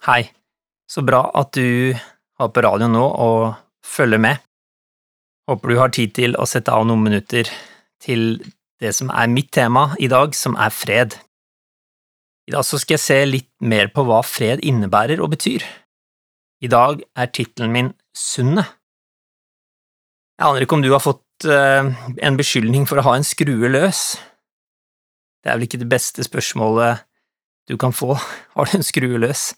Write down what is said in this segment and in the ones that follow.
Hei, så bra at du har på radioen nå og følger med. Håper du har tid til å sette av noen minutter til det som er mitt tema i dag, som er fred. I dag skal jeg se litt mer på hva fred innebærer og betyr. I dag er tittelen min Sundet. Jeg aner ikke om du har fått uh, en beskyldning for å ha en skrue løs. Det er vel ikke det beste spørsmålet du kan få, har du en skrue løs?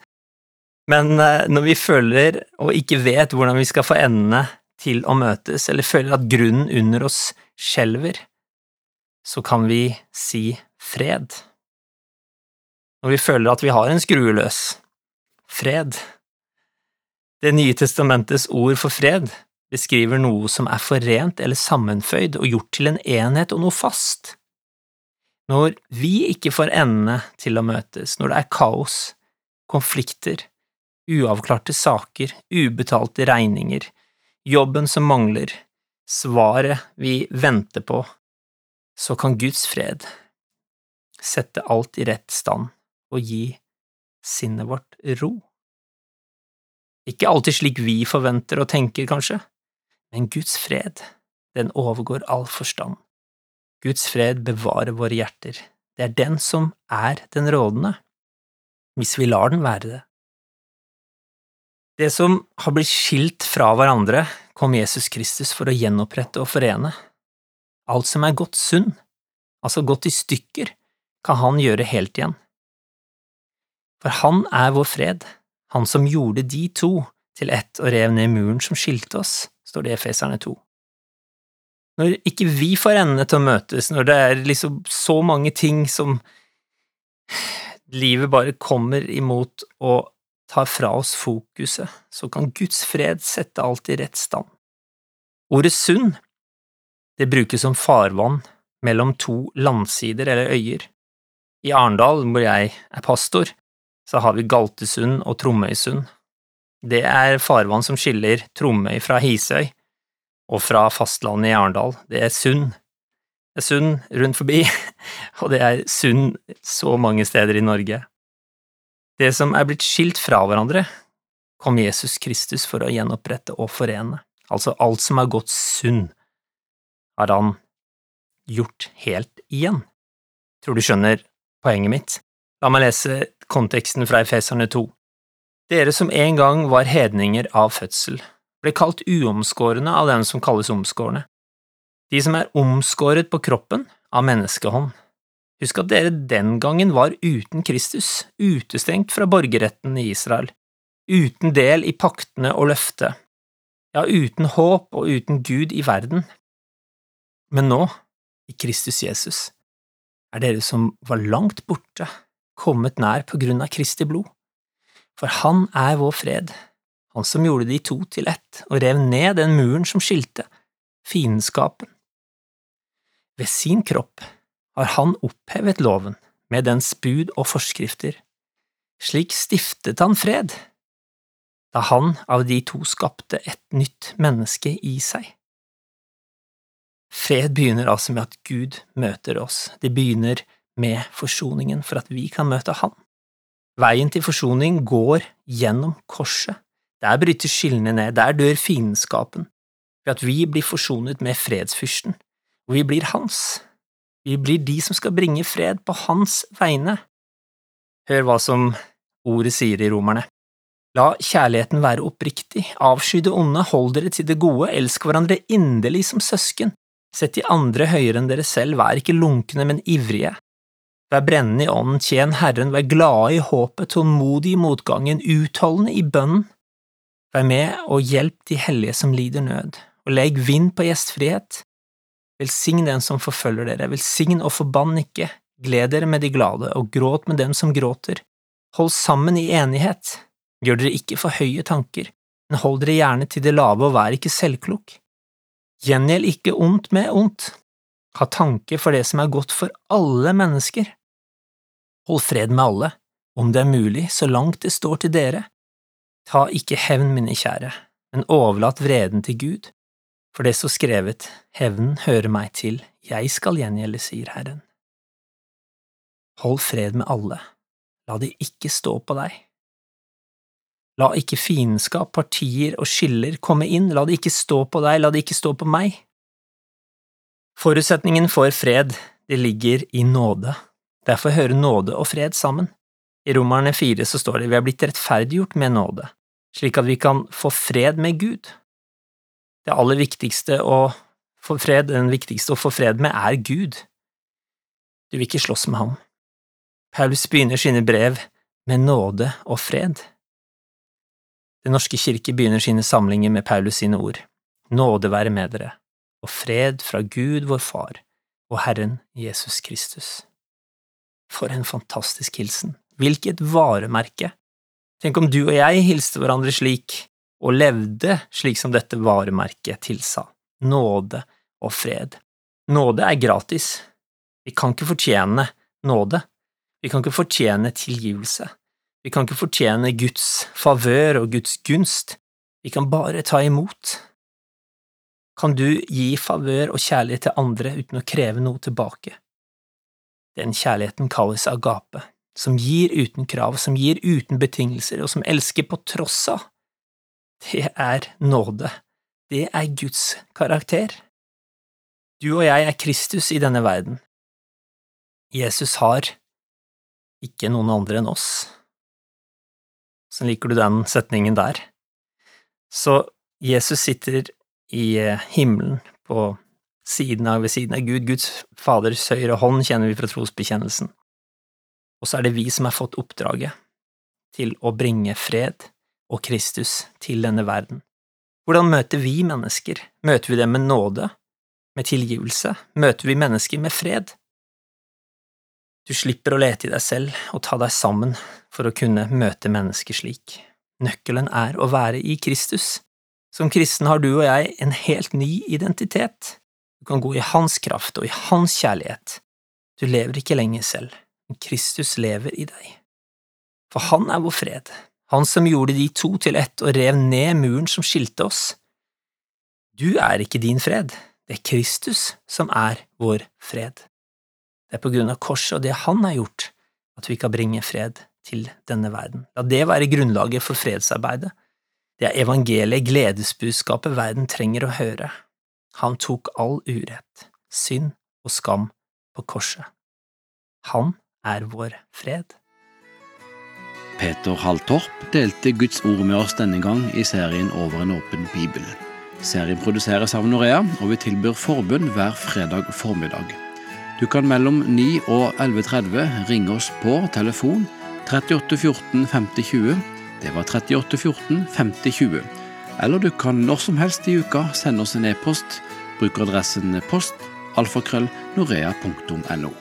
Men uh, når vi føler og ikke vet hvordan vi skal få endene til å møtes, eller føler at grunnen under oss skjelver, så kan vi si fred. Når vi føler at vi har en skrue løs, fred. Det Nye testamentets ord for fred beskriver noe som er forent eller sammenføyd og gjort til en enhet og noe fast. Når vi ikke får endene til å møtes, når det er kaos, konflikter, uavklarte saker, ubetalte regninger, jobben som mangler, svaret vi venter på, så kan Guds fred sette alt i rett stand og gi sinnet vårt ro. Ikke alltid slik vi forventer og tenker, kanskje, men Guds fred, den overgår all forstand. Guds fred bevarer våre hjerter, det er den som er den rådende, hvis vi lar den være det. Det som har blitt skilt fra hverandre, kom Jesus Kristus for å gjenopprette og forene. Alt som er gått sunn, altså gått i stykker, kan han gjøre helt igjen. For han er vår fred, han som gjorde de to til ett og rev ned muren som skilte oss, står det i Efeserne 2. Når ikke vi får endene til å møtes, når det er liksom så mange ting som livet bare kommer imot og tar fra oss fokuset, så kan Guds fred sette alt i rett stand. Ordet sund, det brukes som farvann mellom to landsider eller øyer. I Arendal, hvor jeg er pastor, så har vi Galtesund og Tromøysund. Det er farvann som skiller Tromøy fra Hisøy, og fra fastlandet i Arendal. Det er sund. Det er sund rundt forbi, og det er sund så mange steder i Norge. Det som er blitt skilt fra hverandre, kom Jesus Kristus for å gjenopprette og forene. Altså alt som har gått sunn, har han gjort helt igjen. Tror du skjønner poenget mitt? La meg lese konteksten fra Efeserne 2. Dere som en gang var hedninger av fødsel, ble kalt uomskårne av dem som kalles omskårne. De som er omskåret på kroppen av menneskehånd. Husk at dere den gangen var uten Kristus, utestengt fra borgerretten i Israel, uten del i paktene og løftet, ja, uten håp og uten Gud i verden. Men nå, i Kristus Jesus, er dere som var langt borte, kommet nær på grunn av Kristi blod. For han er vår fred, han som gjorde de to til ett og rev ned den muren som skilte, fiendskapen. Ved sin kropp har han opphevet loven med dens bud og forskrifter. Slik stiftet han fred, da han av de to skapte et nytt menneske i seg. Fred begynner altså med at Gud møter oss, det begynner med forsoningen for at vi kan møte Han. Veien til forsoning går gjennom korset. Der bryter skillene ned, der dør fiendskapen, ved at vi blir forsonet med fredsfyrsten, og vi blir hans. Vi blir de som skal bringe fred på hans vegne. Hør hva som ordet sier i Romerne. La kjærligheten være oppriktig, avsky det onde, hold dere til det gode, elsk hverandre inderlig som søsken, sett de andre høyere enn dere selv, vær ikke lunkne, men ivrige, Vær brennende i ånden, tjen Herren, vær glade i håpet, tålmodig i motgangen, utholdende i bønnen. Vær med og hjelp de hellige som lider nød, og legg vind på gjestfrihet. Velsign den som forfølger dere, velsign og forbann ikke, gled dere med de glade, og gråt med dem som gråter. Hold sammen i enighet, gjør dere ikke for høye tanker, men hold dere gjerne til det lave og vær ikke selvklok. Gjengjeld ikke ondt med ondt, ha tanke for det som er godt for alle mennesker. Hold fred med alle, om det er mulig, så langt det står til dere. Ta ikke hevn, mine kjære, men overlat vreden til Gud, for det står skrevet, hevnen hører meg til, jeg skal gjengjelde, sier Herren. Hold fred med alle, la det ikke stå på deg. La ikke fiendskap, partier og skiller komme inn, la det ikke stå på deg, la det ikke stå på meg. Forutsetningen for fred, det ligger i nåde, derfor hører nåde og fred sammen. I Romerne fire så står det vi er blitt rettferdiggjort med nåde, slik at vi kan få fred med Gud. Det aller viktigste å få fred, den viktigste å få fred med, er Gud. Du vil ikke slåss med ham. Paulus begynner sine brev med nåde og fred. Den norske kirke begynner sine samlinger med Paulus sine ord. Nåde være med dere, og fred fra Gud vår Far og Herren Jesus Kristus. For en fantastisk hilsen! Hvilket varemerke! Tenk om du og jeg hilste hverandre slik, og levde slik som dette varemerket tilsa. Nåde og fred. Nåde er gratis. Vi kan ikke fortjene nåde. Vi kan ikke fortjene tilgivelse. Vi kan ikke fortjene Guds favør og Guds gunst, vi kan bare ta imot. Kan du gi favør og kjærlighet til andre uten å kreve noe tilbake? Den kjærligheten kalles agape, som gir uten krav, som gir uten betingelser, og som elsker på tross av. Det er nåde, det er Guds karakter. Du og jeg er Kristus i denne verden. Jesus har ikke noen andre enn oss. Så liker du den setningen der. Så Jesus sitter i eh, himmelen på siden av, ved siden av Gud, Guds Faders høyre hånd kjenner vi fra trosbekjennelsen. Og så er det vi som har fått oppdraget til å bringe fred og Kristus til denne verden. Hvordan møter vi mennesker? Møter vi dem med nåde, med tilgivelse? Møter vi mennesker med fred? Du slipper å lete i deg selv og ta deg sammen for å kunne møte mennesker slik. Nøkkelen er å være i Kristus. Som kristen har du og jeg en helt ny identitet. Du kan gå i Hans kraft og i Hans kjærlighet. Du lever ikke lenger selv, men Kristus lever i deg. For Han er vår fred, Han som gjorde de to til ett og rev ned muren som skilte oss. Du er ikke din fred, det er Kristus som er vår fred. Det er på grunn av korset og det han har gjort, at vi kan bringe fred til denne verden. La det være grunnlaget for fredsarbeidet. Det er evangeliet, gledesbudskapet verden trenger å høre. Han tok all urett, synd og skam på korset. Han er vår fred. Peter Halltorp delte Guds ord med oss denne gang i serien Over en åpen bibel. Serien produseres av Norea, og vi tilbyr forbund hver fredag formiddag. Du kan mellom 9 og 11.30 ringe oss på telefon 38 14 50 20. Det var 38 14 50 20. Eller du kan når som helst i uka sende oss en e-post. Bruk adressen post alfakrøll norea.no.